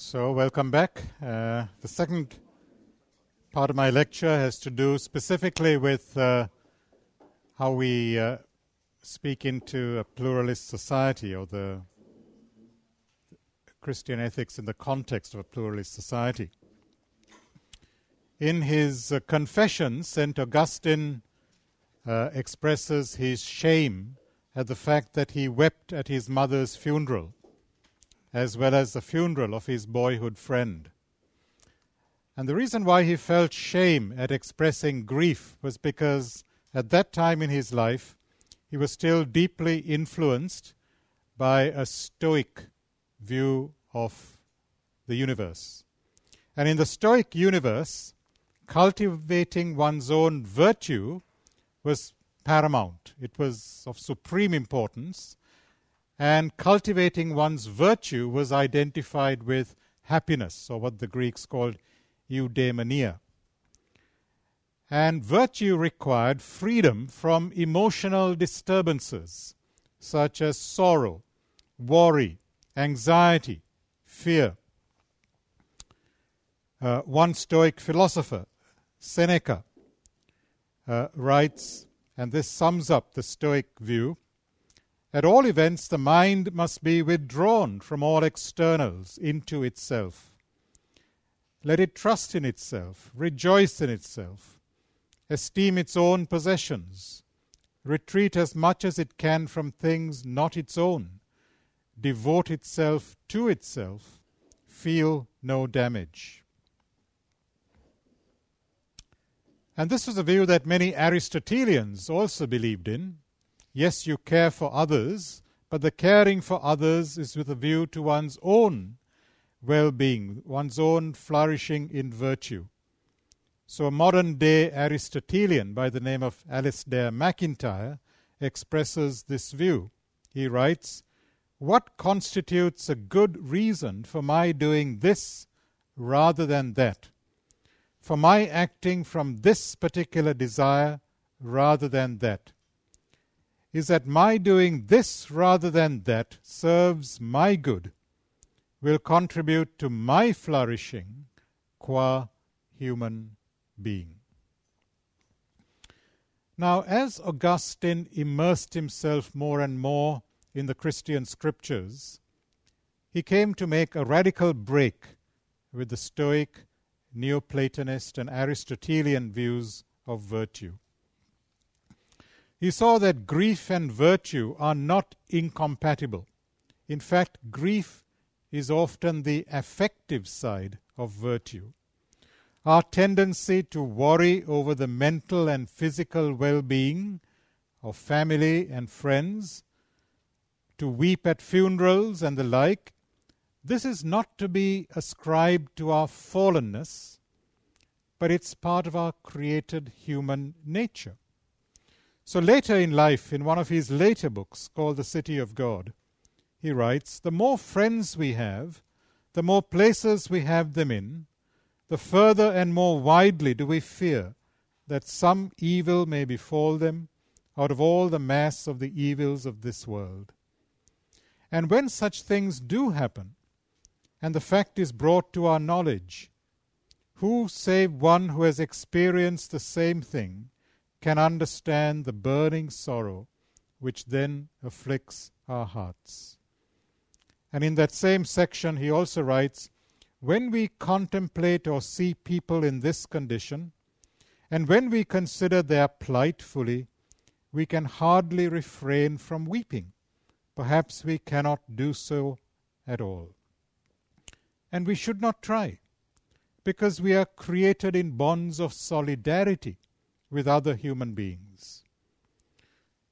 So, welcome back. Uh, the second part of my lecture has to do specifically with uh, how we uh, speak into a pluralist society or the Christian ethics in the context of a pluralist society. In his uh, Confessions, St. Augustine uh, expresses his shame at the fact that he wept at his mother's funeral as well as the funeral of his boyhood friend. And the reason why he felt shame at expressing grief was because at that time in his life he was still deeply influenced by a Stoic view of the universe. And in the Stoic universe, cultivating one's own virtue was paramount, it was of supreme importance and cultivating one's virtue was identified with happiness, or what the Greeks called eudaimonia. And virtue required freedom from emotional disturbances such as sorrow, worry, anxiety, fear. Uh, one Stoic philosopher, Seneca, uh, writes, and this sums up the Stoic view at all events, the mind must be withdrawn from all externals into itself. Let it trust in itself, rejoice in itself, esteem its own possessions, retreat as much as it can from things not its own, devote itself to itself, feel no damage. And this was a view that many Aristotelians also believed in. Yes, you care for others, but the caring for others is with a view to one's own well being, one's own flourishing in virtue. So, a modern day Aristotelian by the name of Alasdair MacIntyre expresses this view. He writes, What constitutes a good reason for my doing this rather than that? For my acting from this particular desire rather than that? Is that my doing this rather than that serves my good, will contribute to my flourishing qua human being. Now, as Augustine immersed himself more and more in the Christian scriptures, he came to make a radical break with the Stoic, Neoplatonist, and Aristotelian views of virtue. He saw that grief and virtue are not incompatible. In fact, grief is often the affective side of virtue. Our tendency to worry over the mental and physical well being of family and friends, to weep at funerals and the like, this is not to be ascribed to our fallenness, but it's part of our created human nature. So later in life, in one of his later books called The City of God, he writes The more friends we have, the more places we have them in, the further and more widely do we fear that some evil may befall them out of all the mass of the evils of this world. And when such things do happen, and the fact is brought to our knowledge, who save one who has experienced the same thing can understand the burning sorrow which then afflicts our hearts. And in that same section, he also writes When we contemplate or see people in this condition, and when we consider their plight fully, we can hardly refrain from weeping. Perhaps we cannot do so at all. And we should not try, because we are created in bonds of solidarity with other human beings.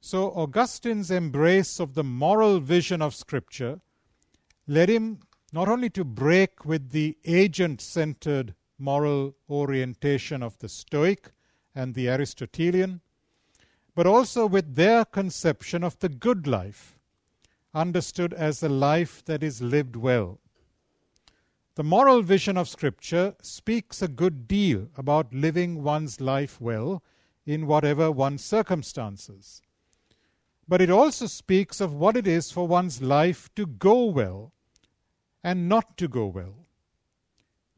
So, Augustine's embrace of the moral vision of Scripture led him not only to break with the agent centered moral orientation of the Stoic and the Aristotelian, but also with their conception of the good life, understood as a life that is lived well. The moral vision of Scripture speaks a good deal about living one's life well in whatever one's circumstances. But it also speaks of what it is for one's life to go well and not to go well.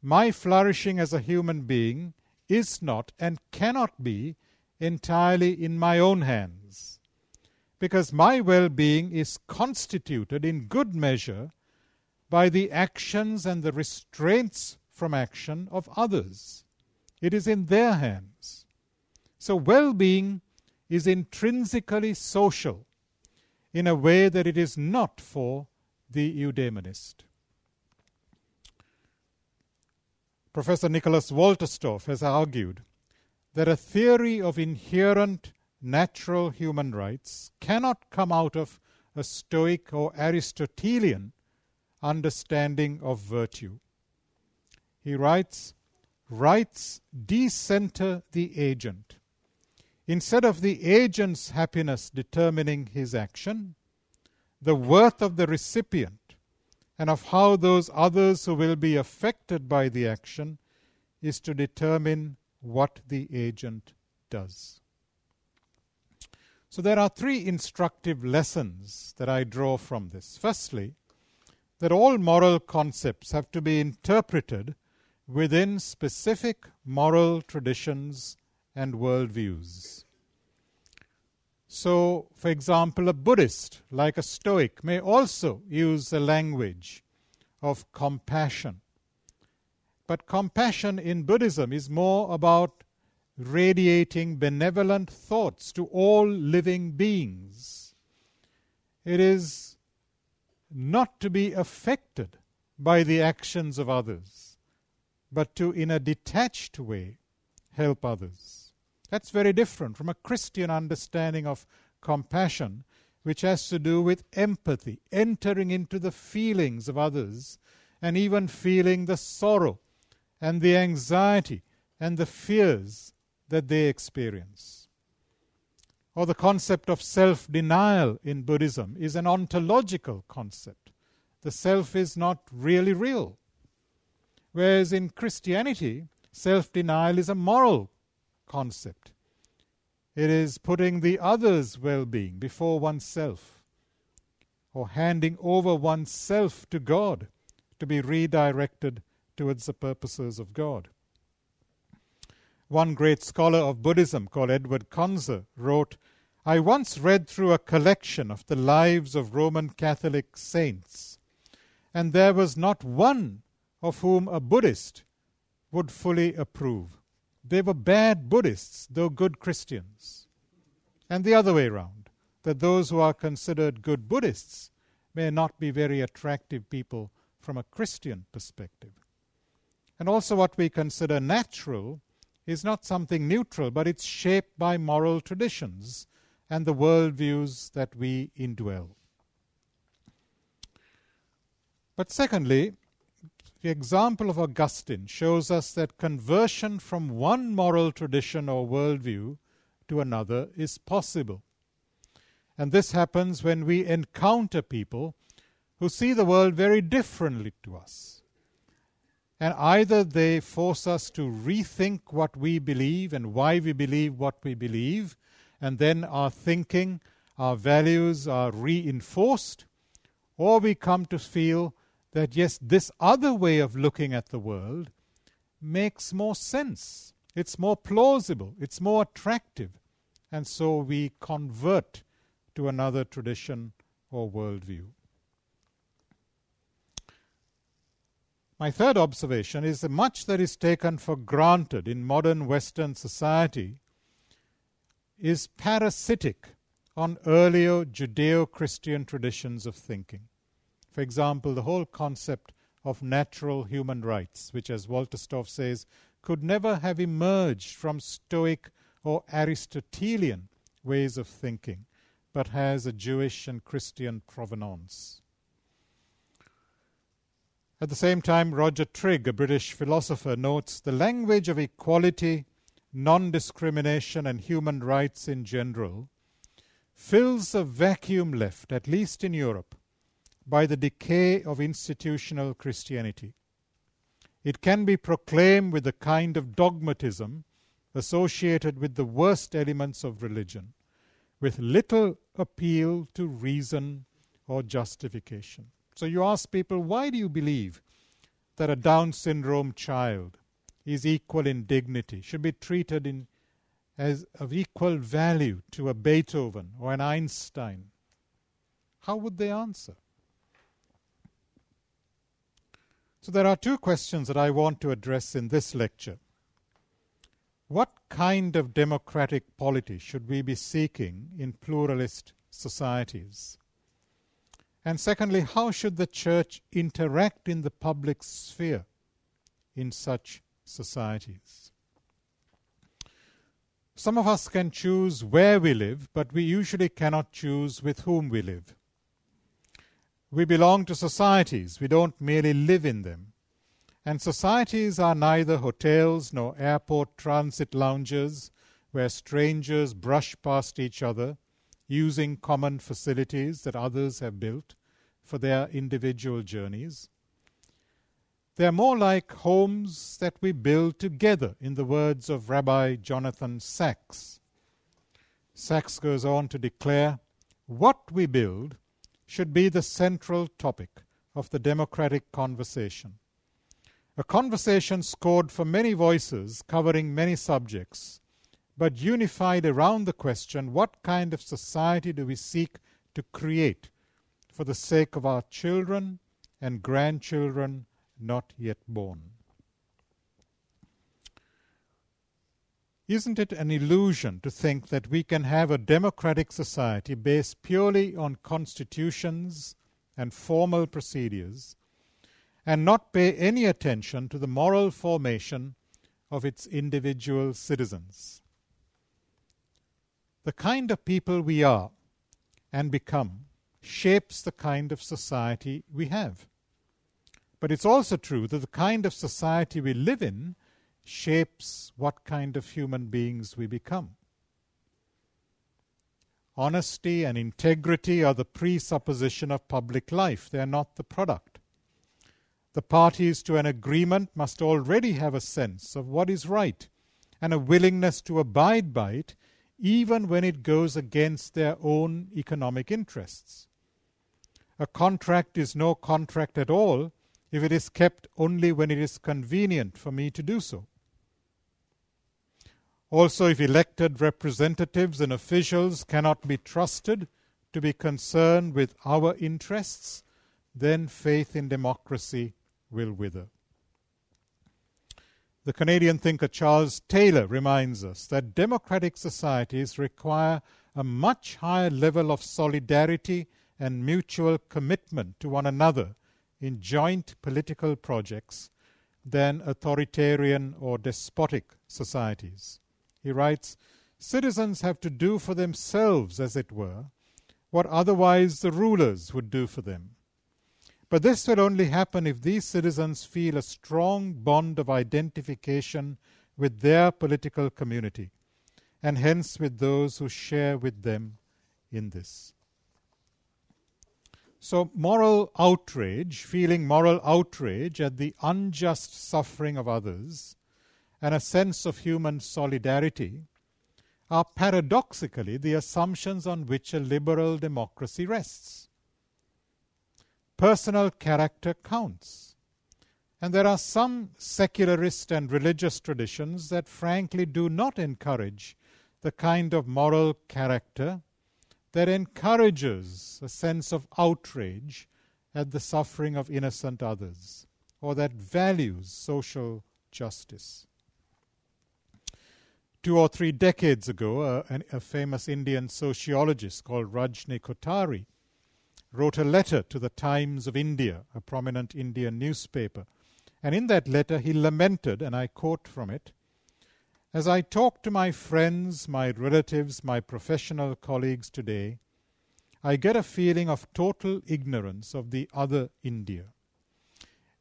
my flourishing as a human being is not and cannot be entirely in my own hands, because my well being is constituted in good measure by the actions and the restraints from action of others. It is in their hands. So, well being is intrinsically social in a way that it is not for the eudaemonist. Professor Nicholas Wolterstorff has argued that a theory of inherent natural human rights cannot come out of a Stoic or Aristotelian understanding of virtue. He writes, Rights decenter the agent. Instead of the agent's happiness determining his action, the worth of the recipient and of how those others who will be affected by the action is to determine what the agent does. So there are three instructive lessons that I draw from this. Firstly, that all moral concepts have to be interpreted within specific moral traditions and worldviews. So, for example, a Buddhist, like a Stoic, may also use the language of compassion. But compassion in Buddhism is more about radiating benevolent thoughts to all living beings. It is not to be affected by the actions of others, but to, in a detached way, help others. That's very different from a Christian understanding of compassion, which has to do with empathy, entering into the feelings of others, and even feeling the sorrow and the anxiety and the fears that they experience. Or the concept of self denial in Buddhism is an ontological concept. The self is not really real. Whereas in Christianity, self denial is a moral concept. It is putting the other's well being before oneself, or handing over oneself to God to be redirected towards the purposes of God. One great scholar of Buddhism called Edward Conze wrote, I once read through a collection of the lives of Roman Catholic saints, and there was not one of whom a Buddhist would fully approve. They were bad Buddhists, though good Christians. And the other way around, that those who are considered good Buddhists may not be very attractive people from a Christian perspective. And also, what we consider natural is not something neutral, but it's shaped by moral traditions and the worldviews that we indwell. But secondly, the example of Augustine shows us that conversion from one moral tradition or worldview to another is possible. And this happens when we encounter people who see the world very differently to us. And either they force us to rethink what we believe and why we believe what we believe, and then our thinking, our values are reinforced, or we come to feel that yes, this other way of looking at the world makes more sense. It's more plausible, it's more attractive, and so we convert to another tradition or worldview. My third observation is that much that is taken for granted in modern Western society is parasitic on earlier Judeo Christian traditions of thinking. For example, the whole concept of natural human rights, which, as Wolterstorff says, could never have emerged from Stoic or Aristotelian ways of thinking, but has a Jewish and Christian provenance. At the same time, Roger Trigg, a British philosopher, notes the language of equality, non discrimination, and human rights in general fills a vacuum left, at least in Europe, by the decay of institutional Christianity. It can be proclaimed with a kind of dogmatism associated with the worst elements of religion, with little appeal to reason or justification. So you ask people, why do you believe that a Down syndrome child is equal in dignity, should be treated in, as of equal value to a Beethoven or an Einstein, how would they answer? So, there are two questions that I want to address in this lecture. What kind of democratic polity should we be seeking in pluralist societies? And secondly, how should the church interact in the public sphere in such societies? Some of us can choose where we live, but we usually cannot choose with whom we live. We belong to societies, we don't merely live in them. And societies are neither hotels nor airport transit lounges where strangers brush past each other using common facilities that others have built for their individual journeys. They are more like homes that we build together, in the words of Rabbi Jonathan Sacks. Sacks goes on to declare what we build should be the central topic of the democratic conversation. A conversation scored for many voices, covering many subjects, but unified around the question what kind of society do we seek to create for the sake of our children and grandchildren not yet born? Isn't it an illusion to think that we can have a democratic society based purely on constitutions and formal procedures and not pay any attention to the moral formation of its individual citizens? The kind of people we are and become shapes the kind of society we have. But it's also true that the kind of society we live in shapes what kind of human beings we become. Honesty and integrity are the presupposition of public life, they are not the product. The parties to an agreement must already have a sense of what is right and a willingness to abide by it even when it goes against their own economic interests. A contract is no contract at all if it is kept only when it is convenient for me to do so. Also, if elected representatives and officials cannot be trusted to be concerned with our interests, then faith in democracy will wither. The Canadian thinker Charles Taylor reminds us that democratic societies require a much higher level of solidarity and mutual commitment to one another in joint political projects than authoritarian or despotic societies. He writes, Citizens have to do for themselves, as it were, what otherwise the rulers would do for them. But this will only happen if these citizens feel a strong bond of identification with their political community, and hence with those who share with them in this. So, moral outrage, feeling moral outrage at the unjust suffering of others, and a sense of human solidarity are paradoxically the assumptions on which a liberal democracy rests. Personal character counts. And there are some secularist and religious traditions that frankly do not encourage the kind of moral character that encourages a sense of outrage at the suffering of innocent others, or that values social justice. Two or three decades ago, a, a famous Indian sociologist called Rajni Kothari wrote a letter to the Times of India, a prominent Indian newspaper. And in that letter, he lamented, and I quote from it as I talk to my friends, my relatives, my professional colleagues today, I get a feeling of total ignorance of the other India.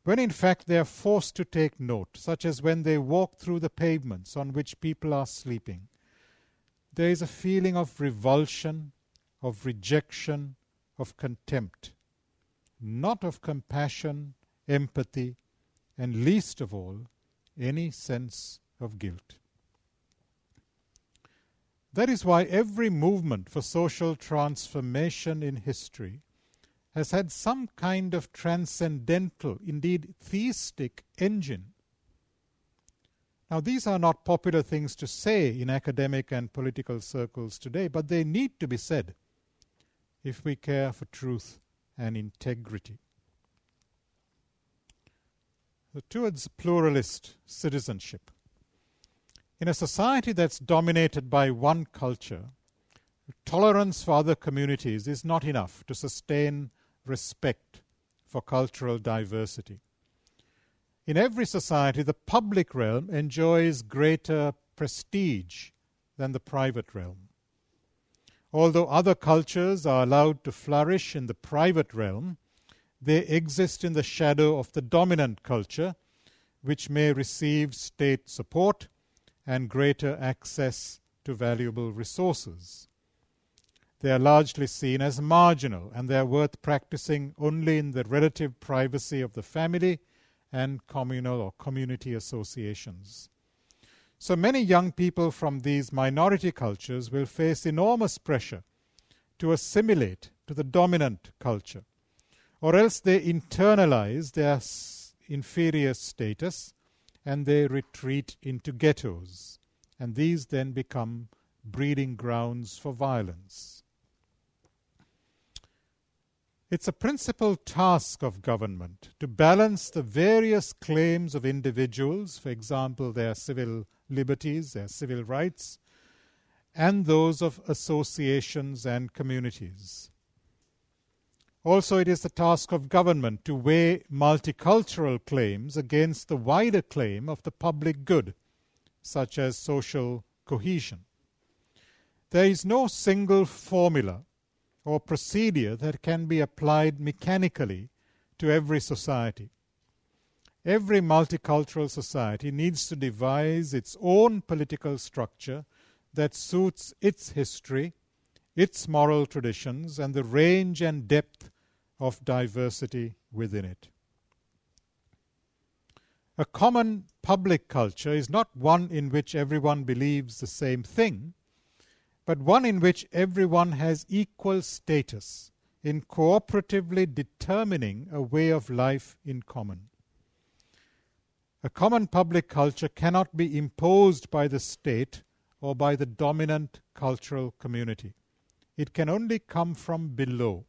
When in fact they are forced to take note, such as when they walk through the pavements on which people are sleeping, there is a feeling of revulsion, of rejection, of contempt, not of compassion, empathy, and least of all, any sense of guilt. That is why every movement for social transformation in history has had some kind of transcendental, indeed theistic engine. Now, these are not popular things to say in academic and political circles today, but they need to be said if we care for truth and integrity. towards pluralist citizenship. In a society that's dominated by one culture, tolerance for other communities is not enough to sustain respect for cultural diversity. In every society, the public realm enjoys greater prestige than the private realm. Although other cultures are allowed to flourish in the private realm, they exist in the shadow of the dominant culture, which may receive state support and greater access to valuable resources. They are largely seen as marginal and they are worth practicing only in the relative privacy of the family and communal or community associations. So many young people from these minority cultures will face enormous pressure to assimilate to the dominant culture, or else they internalize their inferior status and they retreat into ghettos, and these then become breeding grounds for violence. It's a principal task of government to balance the various claims of individuals, for example, their civil liberties, their civil rights, and those of associations and communities. Also, it is the task of government to weigh multicultural claims against the wider claim of the public good, such as social cohesion. There is no single formula or procedure that can be applied mechanically to every society. Every multicultural society needs to devise its own political structure that suits its history, its moral traditions, and the range and depth of diversity within it. A common public culture is not one in which everyone believes the same thing, but one in which everyone has equal status in cooperatively determining a way of life in common. A common public culture cannot be imposed by the state or by the dominant cultural community. It can only come from below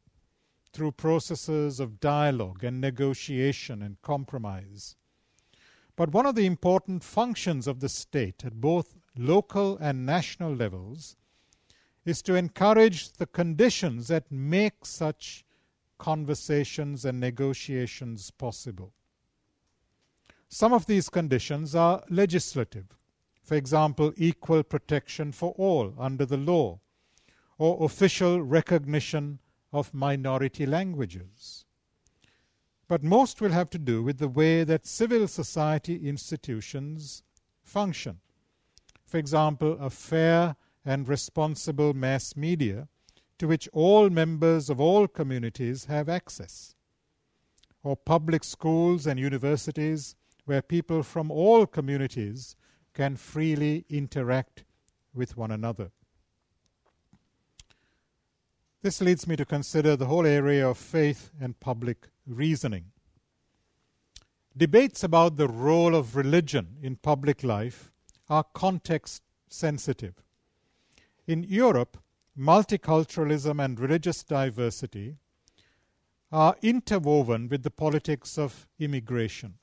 through processes of dialogue and negotiation and compromise. But one of the important functions of the state at both local and national levels is to encourage the conditions that make such conversations and negotiations possible. Some of these conditions are legislative, for example, equal protection for all under the law, or official recognition of minority languages. But most will have to do with the way that civil society institutions function. For example, a fair and responsible mass media to which all members of all communities have access, or public schools and universities where people from all communities can freely interact with one another. This leads me to consider the whole area of faith and public reasoning. Debates about the role of religion in public life are context sensitive. In Europe, multiculturalism and religious diversity are interwoven with the politics of immigration,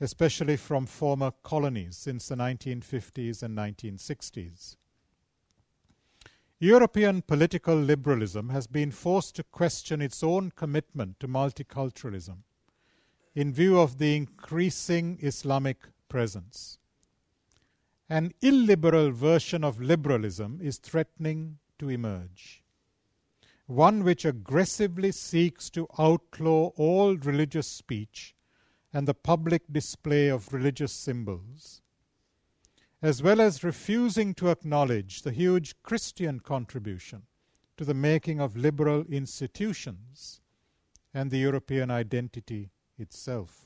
especially from former colonies since the 1950s and 1960s. European political liberalism has been forced to question its own commitment to multiculturalism in view of the increasing Islamic presence. An illiberal version of liberalism is threatening to emerge, one which aggressively seeks to outlaw all religious speech and the public display of religious symbols as well as refusing to acknowledge the huge Christian contribution to the making of liberal institutions and the European identity itself.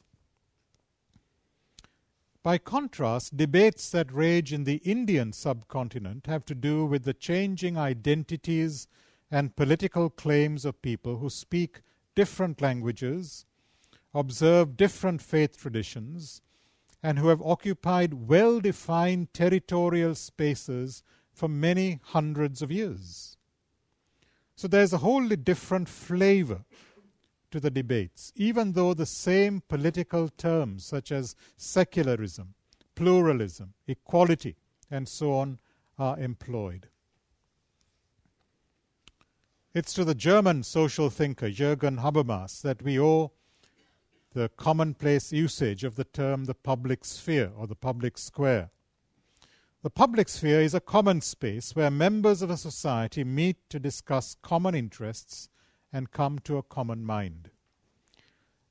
By contrast, debates that rage in the Indian subcontinent have to do with the changing identities and political claims of people who speak different languages, observe different faith traditions, and who have occupied well defined territorial spaces for many hundreds of years. So there's a wholly different flavor to the debates, even though the same political terms such as secularism, pluralism, equality, and so on are employed. It's to the German social thinker Jürgen Habermas that we owe the commonplace usage of the term the public sphere or the public square. The public sphere is a common space where members of a society meet to discuss common interests and come to a common mind.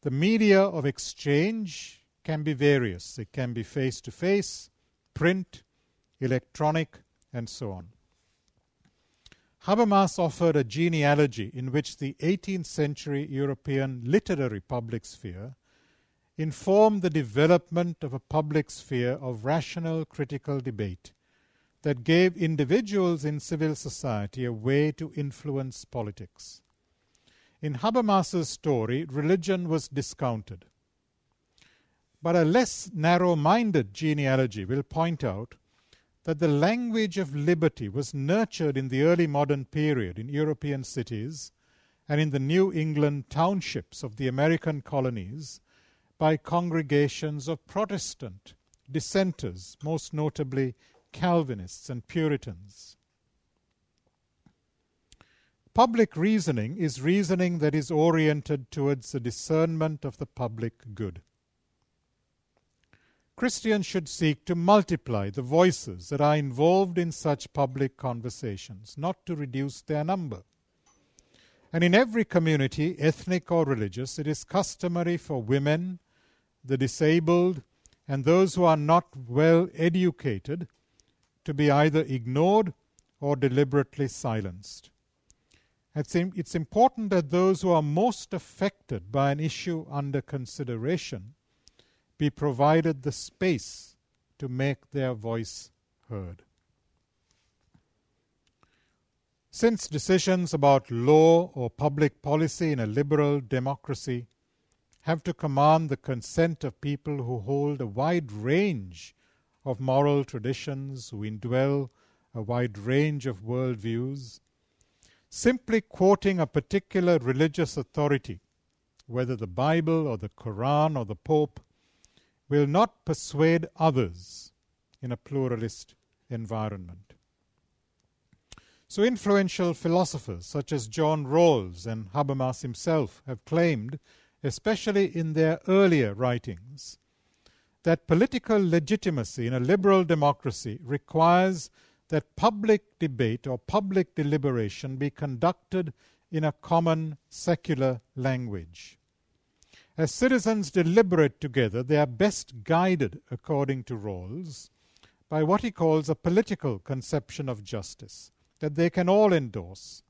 The media of exchange can be various. It can be face to face, print, electronic, and so on. Habermas offered a genealogy in which the 18th century European literary public sphere informed the development of a public sphere of rational critical debate that gave individuals in civil society a way to influence politics. In Habermas's story, religion was discounted. But a less narrow minded genealogy will point out that the language of liberty was nurtured in the early modern period in European cities and in the New England townships of the American colonies by congregations of Protestant dissenters, most notably Calvinists and Puritans. Public reasoning is reasoning that is oriented towards the discernment of the public good. Christians should seek to multiply the voices that are involved in such public conversations, not to reduce their number. And in every community, ethnic or religious, it is customary for women, the disabled, and those who are not well educated to be either ignored or deliberately silenced. It's important that those who are most affected by an issue under consideration be provided the space to make their voice heard. Since decisions about law or public policy in a liberal democracy have to command the consent of people who hold a wide range of moral traditions, who indwell a wide range of worldviews, simply quoting a particular religious authority, whether the Bible or the Quran or the Pope, will not persuade others in a pluralist environment. So, influential philosophers such as John Rawls and Habermas himself have claimed, especially in their earlier writings, that political legitimacy in a liberal democracy requires that public debate or public deliberation be conducted in a common secular language. As citizens deliberate together, they are best guided, according to Rawls, by what he calls a political conception of justice that they can all endorse,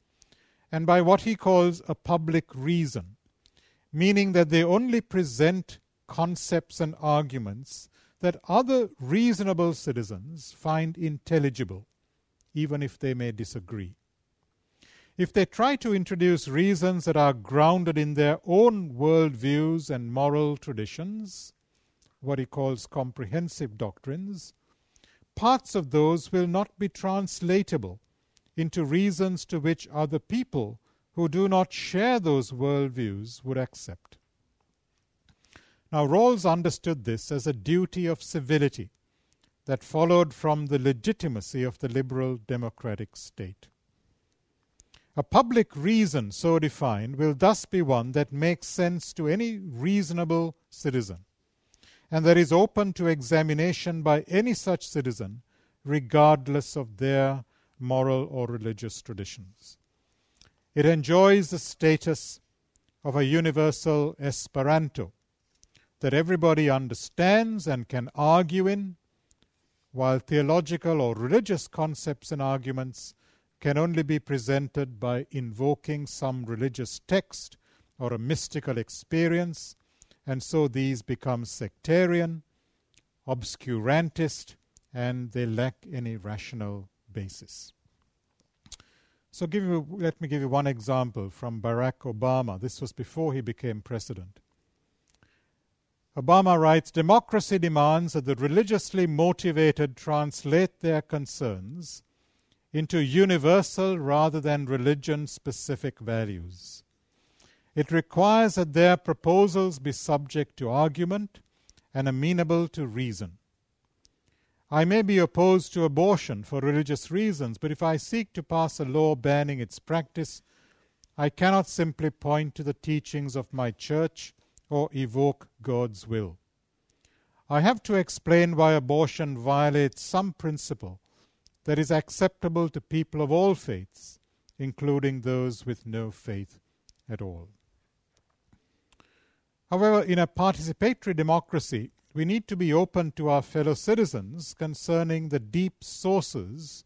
and by what he calls a public reason, meaning that they only present concepts and arguments that other reasonable citizens find intelligible even if they may disagree. If they try to introduce reasons that are grounded in their own worldviews and moral traditions, what he calls comprehensive doctrines, parts of those will not be translatable into reasons to which other people who do not share those worldviews would accept. Now, Rawls understood this as a duty of civility that followed from the legitimacy of the liberal democratic state. A public reason so defined will thus be one that makes sense to any reasonable citizen, and that is open to examination by any such citizen, regardless of their moral or religious traditions. It enjoys the status of a universal Esperanto that everybody understands and can argue in while theological or religious concepts and arguments can only be presented by invoking some religious text or a mystical experience, and so these become sectarian, obscurantist, and they lack any rational basis. So give you, let me give you one example from Barack Obama. This was before he became president. Obama writes Democracy demands that the religiously motivated translate their concerns into universal rather than religion specific values. It requires that their proposals be subject to argument and amenable to reason. I may be opposed to abortion for religious reasons, but if I seek to pass a law banning its practice, I cannot simply point to the teachings of my church or evoke God's will. I have to explain why abortion violates some principle that is acceptable to people of all faiths, including those with no faith at all. However, in a participatory democracy, we need to be open to our fellow citizens concerning the deep sources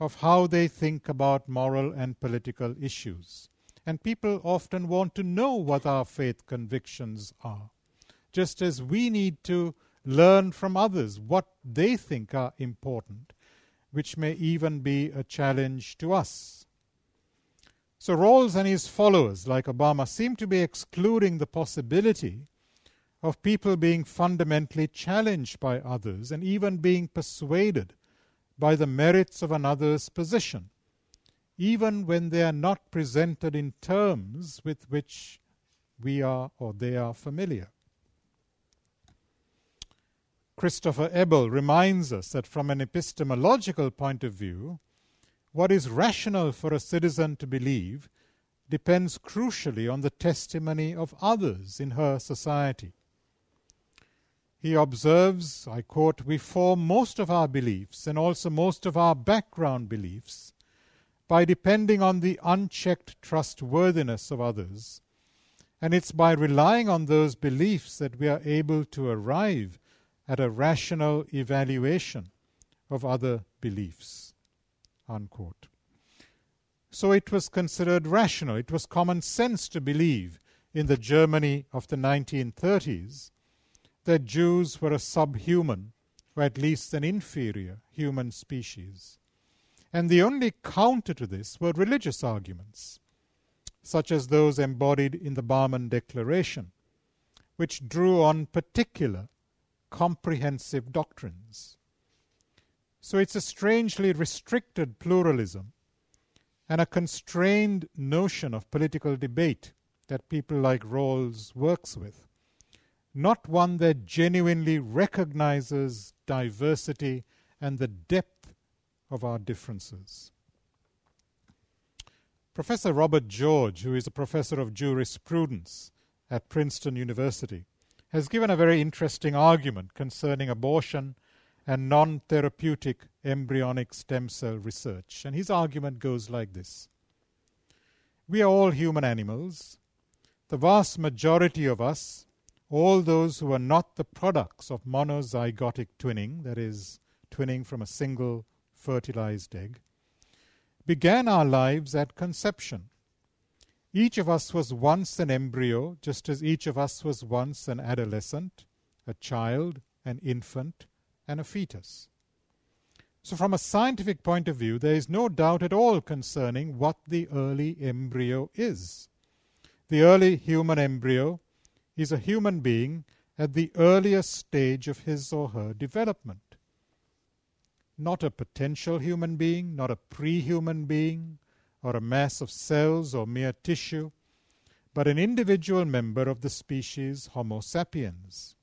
of how they think about moral and political issues. And people often want to know what our faith convictions are, just as we need to learn from others what they think are important, which may even be a challenge to us. So Rawls and his followers, like Obama, seem to be excluding the possibility of people being fundamentally challenged by others and even being persuaded by the merits of another's position, even when they are not presented in terms with which we are or they are familiar. Christopher Eberle reminds us that from an epistemological point of view, what is rational for a citizen to believe depends crucially on the testimony of others in her society. He observes, I quote, we form most of our beliefs and also most of our background beliefs by depending on the unchecked trustworthiness of others, and it's by relying on those beliefs that we are able to arrive at a rational evaluation of other beliefs. Unquote. So it was considered rational, it was common sense to believe in the Germany of the 1930s that Jews were a subhuman, or at least an inferior, human species. And the only counter to this were religious arguments, such as those embodied in the Barmen Declaration, which drew on particular, comprehensive doctrines. So it's a strangely restricted pluralism and a constrained notion of political debate that people like Rawls works with not one that genuinely recognizes diversity and the depth of our differences. Professor Robert George, who is a professor of jurisprudence at Princeton University, has given a very interesting argument concerning abortion and non therapeutic embryonic stem cell research. And his argument goes like this We are all human animals. The vast majority of us all those who are not the products of monozygotic twinning, that is, twinning from a single fertilized egg, began our lives at conception. Each of us was once an embryo, just as each of us was once an adolescent, a child, an infant, and a fetus. So, from a scientific point of view, there is no doubt at all concerning what the early embryo is. The early human embryo is a human being at the earliest stage of his or her development. Not a potential human being, not a pre human being, or a mass of cells or mere tissue, but an individual member of the species Homo sapiens.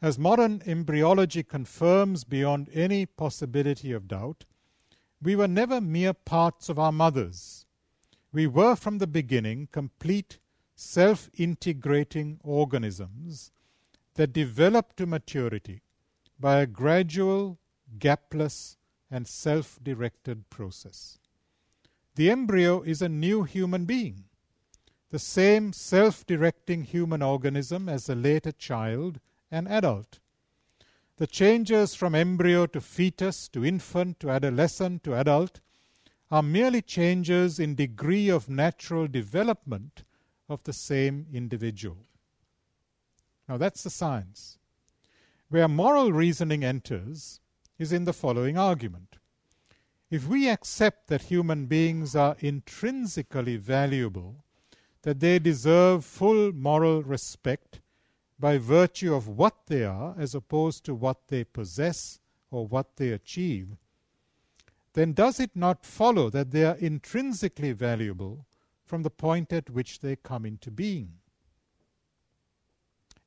As modern embryology confirms beyond any possibility of doubt, we were never mere parts of our mothers. We were from the beginning complete self integrating organisms that developed to maturity by a gradual, gapless, and self directed process. The embryo is a new human being, the same self directing human organism as the later child and adult. The changes from embryo to fetus to infant to adolescent to adult are merely changes in degree of natural development of the same individual. Now that's the science. Where moral reasoning enters is in the following argument. if we accept that human beings are intrinsically valuable, that they deserve full moral respect by virtue of what they are as opposed to what they possess or what they achieve, then does it not follow that they are intrinsically valuable from the point at which they come into being?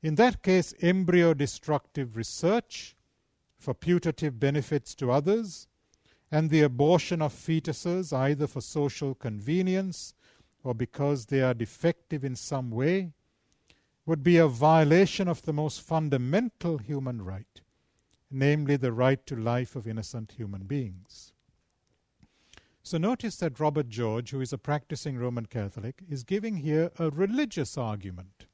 In that case, embryo destructive research for putative benefits to others and the abortion of fetuses either for social convenience or because they are defective in some way would be a violation of the most fundamental human right, namely the right to life of innocent human beings. So notice that Robert George, who is a practicing Roman Catholic, is giving here a religious argument.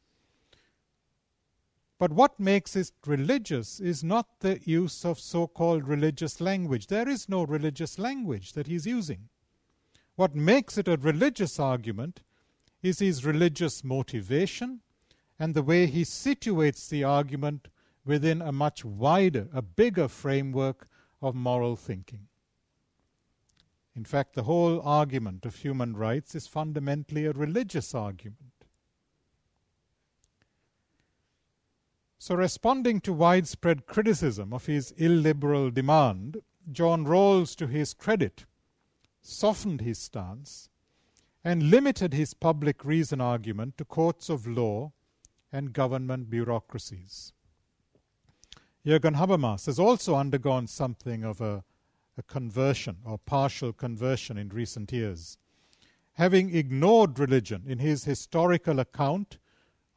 But what makes it religious is not the use of so called religious language. There is no religious language that he's using. What makes it a religious argument is his religious motivation and the way he situates the argument within a much wider, a bigger framework of moral thinking. In fact, the whole argument of human rights is fundamentally a religious argument. So, responding to widespread criticism of his illiberal demand, John Rawls, to his credit, softened his stance and limited his public reason argument to courts of law and government bureaucracies. Jürgen Habermas has also undergone something of a, a conversion or partial conversion in recent years. Having ignored religion in his historical account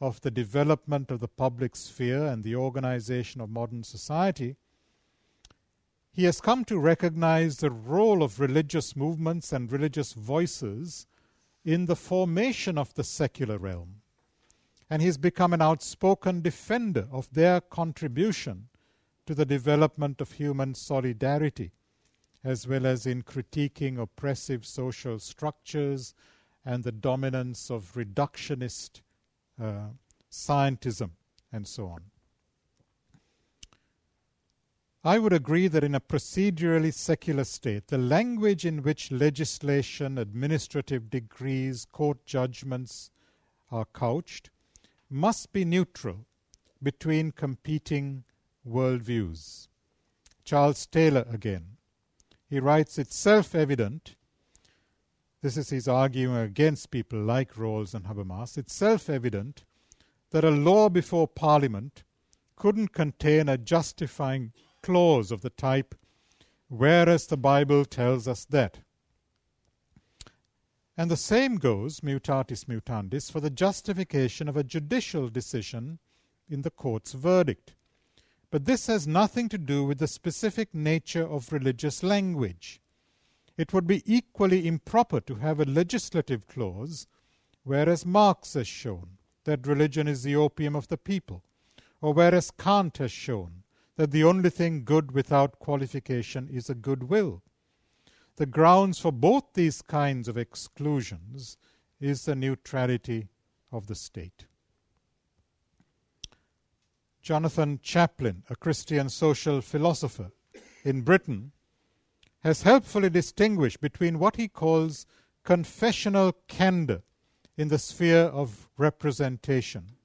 of the development of the public sphere and the organization of modern society, he has come to recognize the role of religious movements and religious voices in the formation of the secular realm. And he's become an outspoken defender of their contribution to the development of human solidarity, as well as in critiquing oppressive social structures and the dominance of reductionist uh, scientism and so on. I would agree that in a procedurally secular state, the language in which legislation, administrative decrees, court judgments are couched must be neutral between competing worldviews. Charles Taylor again. He writes, It's self evident, this is his arguing against people like Rawls and Habermas, it's self evident that a law before Parliament couldn't contain a justifying clause of the type, whereas the Bible tells us that. And the same goes, mutatis mutandis, for the justification of a judicial decision in the court's verdict. But this has nothing to do with the specific nature of religious language. It would be equally improper to have a legislative clause, whereas Marx has shown that religion is the opium of the people, or whereas Kant has shown that the only thing good without qualification is a good will. The grounds for both these kinds of exclusions is the neutrality of the state. Jonathan Chaplin, a Christian social philosopher in Britain, has helpfully distinguished between what he calls confessional candor in the sphere of representation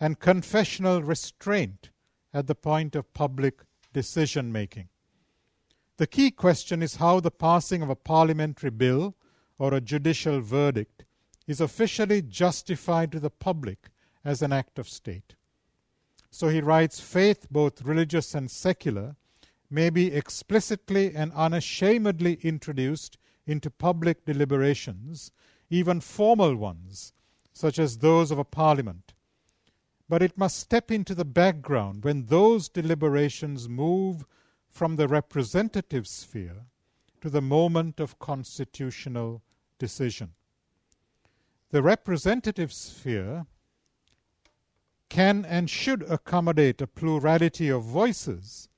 and confessional restraint at the point of public decision making. The key question is how the passing of a parliamentary bill or a judicial verdict is officially justified to the public as an act of state. So he writes faith, both religious and secular, may be explicitly and unashamedly introduced into public deliberations, even formal ones, such as those of a parliament. But it must step into the background when those deliberations move from the representative sphere to the moment of constitutional decision. The representative sphere can and should accommodate a plurality of voices,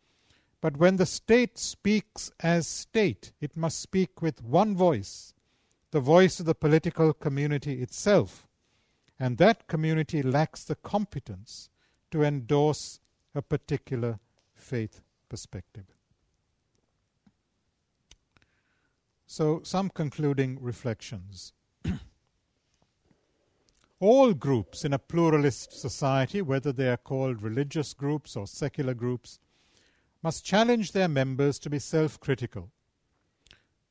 but when the state speaks as state, it must speak with one voice, the voice of the political community itself, and that community lacks the competence to endorse a particular faith perspective. So, some concluding reflections. All groups in a pluralist society, whether they are called religious groups or secular groups, must challenge their members to be self critical,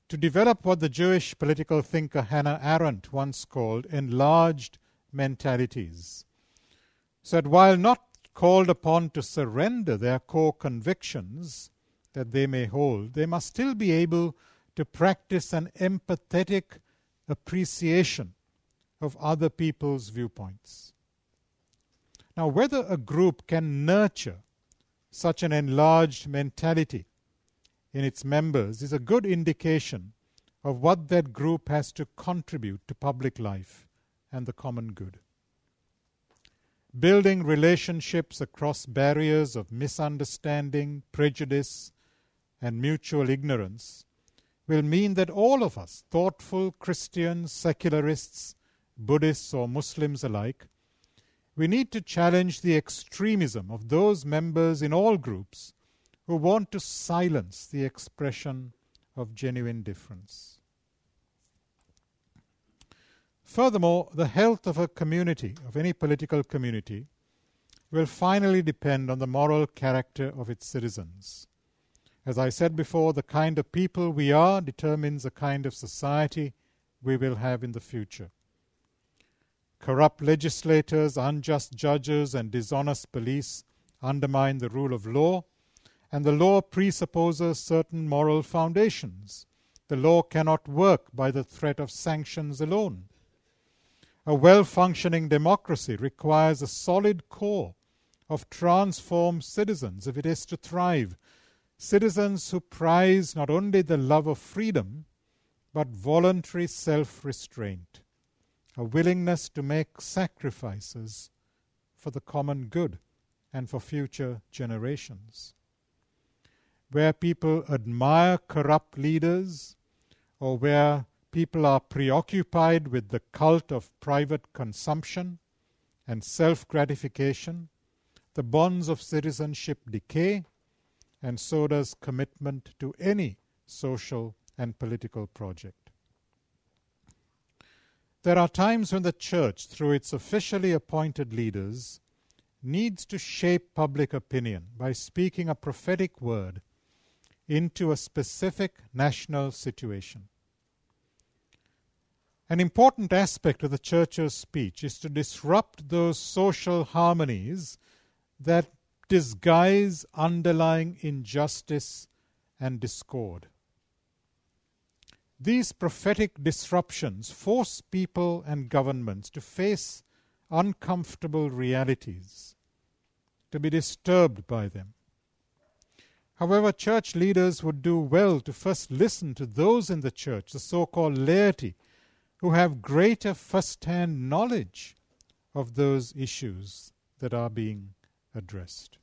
to develop what the Jewish political thinker Hannah Arendt once called enlarged mentalities, so that while not called upon to surrender their core convictions that they may hold, they must still be able to practice an empathetic appreciation of other people's viewpoints. Now, whether a group can nurture such an enlarged mentality in its members is a good indication of what that group has to contribute to public life and the common good. Building relationships across barriers of misunderstanding, prejudice, and mutual ignorance will mean that all of us, thoughtful Christians, secularists, Buddhists, or Muslims alike, we need to challenge the extremism of those members in all groups who want to silence the expression of genuine difference. Furthermore, the health of a community, of any political community, will finally depend on the moral character of its citizens. As I said before, the kind of people we are determines the kind of society we will have in the future. Corrupt legislators, unjust judges, and dishonest police undermine the rule of law, and the law presupposes certain moral foundations. The law cannot work by the threat of sanctions alone. A well functioning democracy requires a solid core of transformed citizens if it is to thrive citizens who prize not only the love of freedom, but voluntary self restraint, a willingness to make sacrifices for the common good and for future generations. Where people admire corrupt leaders, or where people are preoccupied with the cult of private consumption and self gratification, the bonds of citizenship decay and so does commitment to any social and political project. There are times when the church, through its officially appointed leaders, needs to shape public opinion by speaking a prophetic word into a specific national situation. An important aspect of the church's speech is to disrupt those social harmonies that disguise underlying injustice and discord. These prophetic disruptions force people and governments to face uncomfortable realities, to be disturbed by them. However, church leaders would do well to first listen to those in the church, the so called laity, who have greater first hand knowledge of those issues that are being addressed.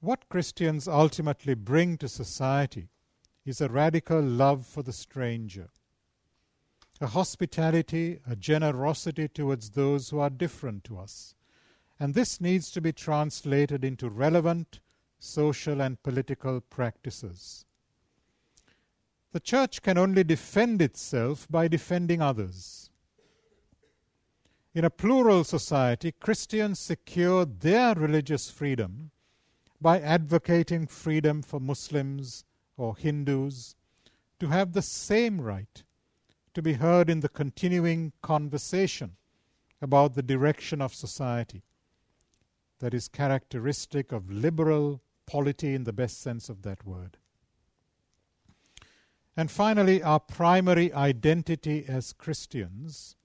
What Christians ultimately bring to society is a radical love for the stranger, a hospitality, a generosity towards those who are different to us. And this needs to be translated into relevant social and political practices. The church can only defend itself by defending others. In a plural society, Christians secure their religious freedom by advocating freedom for Muslims or Hindus to have the same right to be heard in the continuing conversation about the direction of society that is characteristic of liberal polity in the best sense of that word. And finally, our primary identity as Christians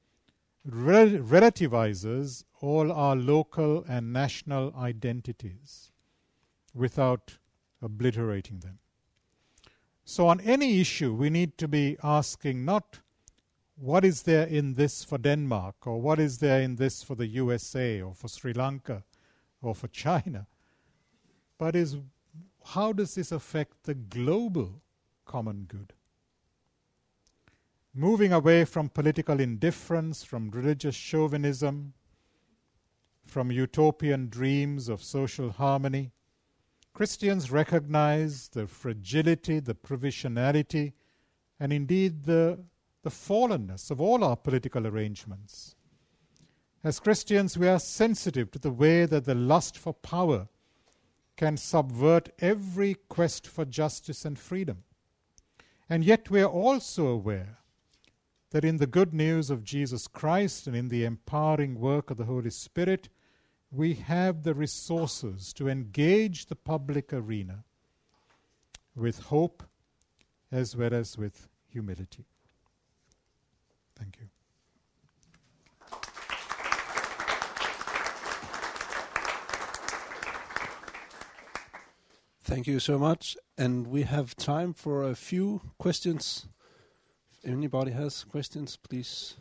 rel- relativizes all our local and national identities without obliterating them. So, on any issue, we need to be asking not what is there in this for Denmark, or what is there in this for the USA, or for Sri Lanka, or for China, but is how does this affect the global common good? moving away from political indifference, from religious chauvinism, from utopian dreams of social harmony, Christians recognize the fragility, the provisionality, and indeed the, the fallenness of all our political arrangements. As Christians, we are sensitive to the way that the lust for power can subvert every quest for justice and freedom. And yet, we are also aware that in the good news of Jesus Christ and in the empowering work of the Holy Spirit, we have the resources to engage the public arena with hope as well as with humility. Thank you. Thank you so much. And we have time for a few questions. If anybody has questions, please.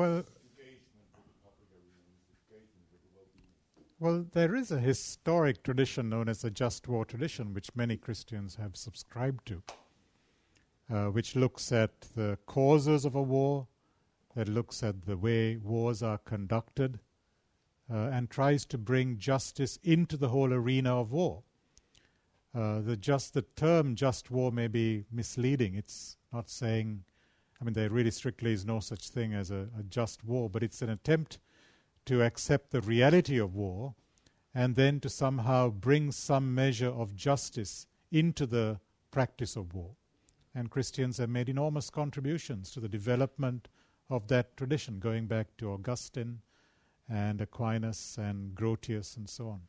Well, well, there is a historic tradition known as the just war tradition, which many Christians have subscribed to, uh, which looks at the causes of a war, that looks at the way wars are conducted, uh, and tries to bring justice into the whole arena of war. Uh, the just the term just war may be misleading. It's not saying I mean, there really strictly is no such thing as a, a just war, but it's an attempt to accept the reality of war and then to somehow bring some measure of justice into the practice of war. And Christians have made enormous contributions to the development of that tradition, going back to Augustine and Aquinas and Grotius and so on.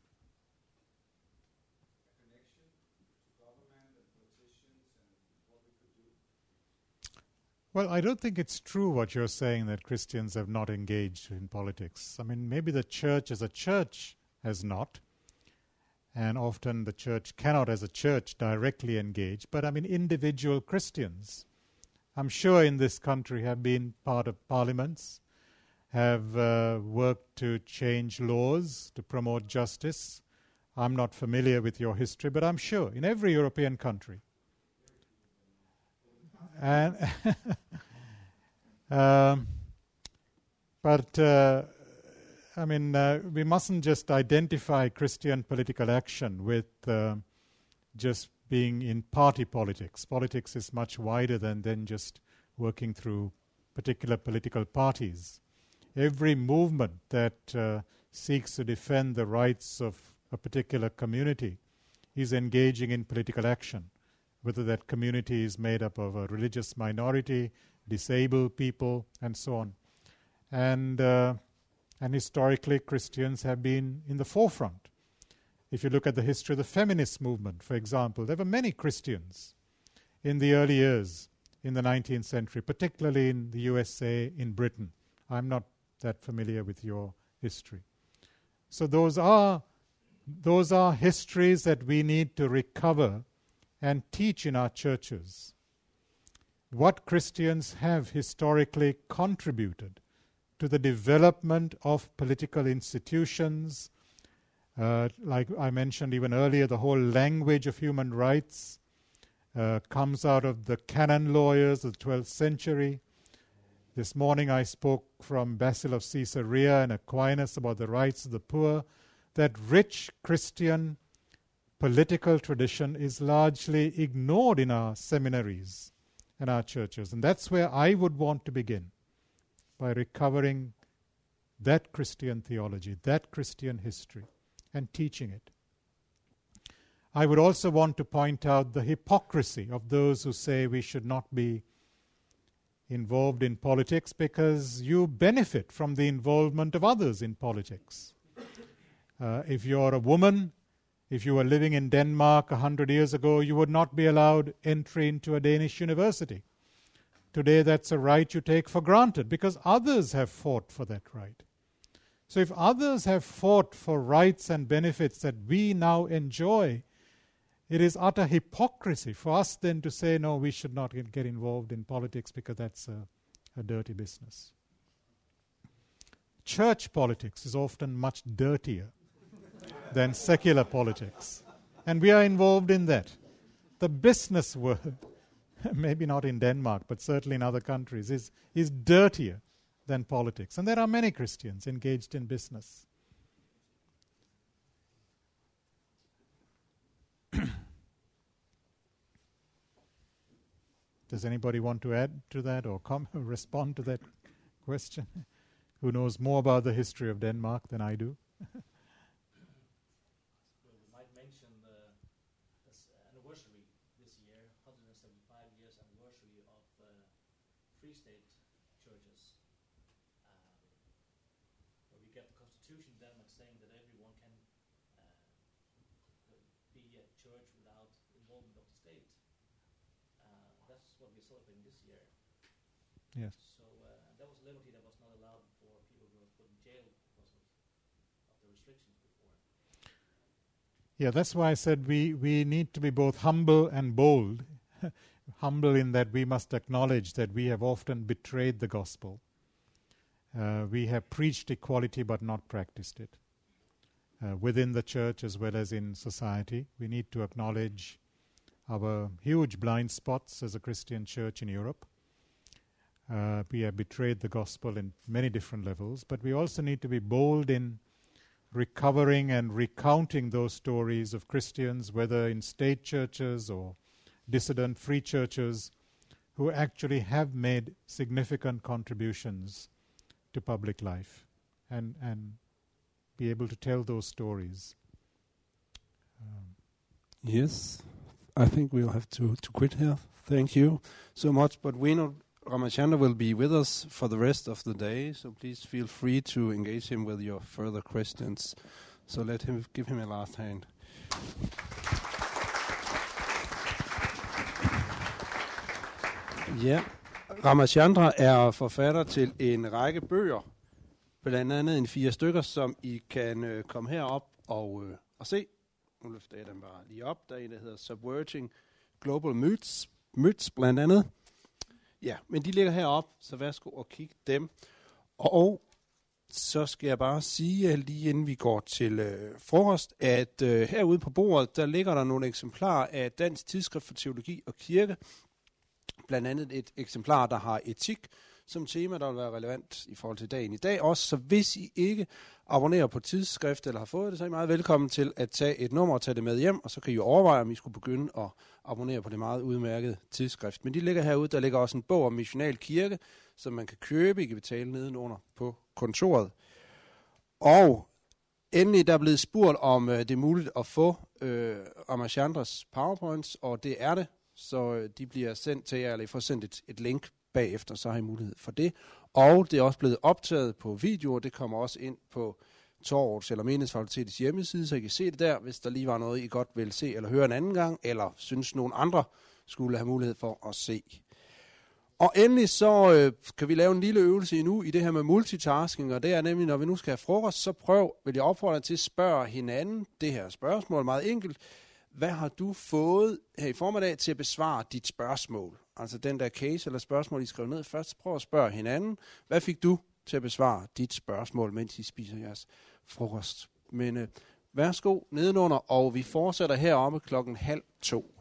Well, I don't think it's true what you're saying that Christians have not engaged in politics. I mean, maybe the church as a church has not, and often the church cannot, as a church, directly engage. But I mean, individual Christians, I'm sure in this country, have been part of parliaments, have uh, worked to change laws to promote justice. I'm not familiar with your history, but I'm sure in every European country and um, but uh, I mean, uh, we mustn't just identify Christian political action with uh, just being in party politics. Politics is much wider than then just working through particular political parties. Every movement that uh, seeks to defend the rights of a particular community is engaging in political action whether that community is made up of a religious minority, disabled people, and so on. And, uh, and historically, Christians have been in the forefront. If you look at the history of the feminist movement, for example, there were many Christians in the early years in the 19th century, particularly in the USA, in Britain. I'm not that familiar with your history. So those are those are histories that we need to recover and teach in our churches what Christians have historically contributed to the development of political institutions. Uh, like I mentioned even earlier, the whole language of human rights uh, comes out of the canon lawyers of the 12th century. This morning I spoke from Basil of Caesarea and Aquinas about the rights of the poor. That rich Christian political tradition is largely ignored in our seminaries and our churches. And that's where I would want to begin by recovering that Christian theology, that Christian history, and teaching it. I would also want to point out the hypocrisy of those who say we should not be involved in politics because you benefit from the involvement of others in politics. Uh, if you're a woman if you were living in Denmark a hundred years ago, you would not be allowed entry into a Danish university. Today, that's a right you take for granted because others have fought for that right. So, if others have fought for rights and benefits that we now enjoy It is utter hypocrisy for us then to say, no, we should not get involved in politics because that's a, a dirty business. Church politics is often much dirtier than secular politics. And we are involved in that. The business world, maybe not in Denmark, but certainly in other countries, is, is dirtier than politics. And there are many Christians engaged in business. Does anybody want to add to that or come respond to that question? Who knows more about the history of Denmark than I do? Yes. So uh, that was a liberty that was not allowed before. People were put in jail because of, of the restrictions before. Yeah, that's why I said we, we need to be both humble and bold. humble in that we must acknowledge that we have often betrayed the gospel. Uh, we have preached equality but not practiced it. Uh, within the church as well as in society, we need to acknowledge our huge blind spots as a Christian church in Europe. Uh, we have betrayed the gospel in many different levels, but we also need to be bold in recovering and recounting those stories of Christians, whether in state churches or dissident free churches, who actually have made significant contributions to public life and, and be able to tell those stories. Um, yes, I think we'll have to, to quit here. Thank you so much. But we know Ramachandra will be with us for the rest of the day, so please feel free to engage him with your further questions. So let him give him a last hand. Ja, Ramachandra er forfatter til en række bøger, blandt andet en fire stykker, som I kan øh, komme herop og, øh, og se. Nu løfter jeg dem bare lige op. Der er en, der hedder Subverting Global Myths, Myths blandt andet. Ja, men de ligger heroppe, så værsgo og kig dem. Og så skal jeg bare sige, lige inden vi går til øh, frokost, at øh, herude på bordet, der ligger der nogle eksemplarer af Dansk Tidsskrift for Teologi og Kirke. Blandt andet et eksemplar, der har etik som tema, der vil være relevant i forhold til dagen i dag også. Så hvis I ikke abonnerer på tidsskrift eller har fået det, så er I meget velkommen til at tage et nummer og tage det med hjem, og så kan I overveje, om I skulle begynde at abonnere på det meget udmærkede tidsskrift. Men de ligger herude. Der ligger også en bog om missional kirke, som man kan købe. I kan betale nedenunder på kontoret. Og endelig der er blevet spurgt, om øh, det er muligt at få øh, Amachandras powerpoints, og det er det. Så øh, de bliver sendt til jer, eller I får sendt et, et link bagefter, så har I mulighed for det. Og det er også blevet optaget på video, og det kommer også ind på Torvs eller Menighedsfakultetets hjemmeside, så I kan se det der, hvis der lige var noget, I godt vil se eller høre en anden gang, eller synes nogen andre skulle have mulighed for at se. Og endelig så øh, kan vi lave en lille øvelse endnu i det her med multitasking, og det er nemlig, når vi nu skal have frokost, så prøv, vil jeg opfordre dig til at spørge hinanden det her spørgsmål meget enkelt. Hvad har du fået her i formiddag til at besvare dit spørgsmål? Altså den der case eller spørgsmål, I skrev ned først. Prøv at spørge hinanden. Hvad fik du til at besvare dit spørgsmål, mens I spiser jeres frokost? Men øh, værsgo nedenunder, og vi fortsætter heroppe klokken halv to.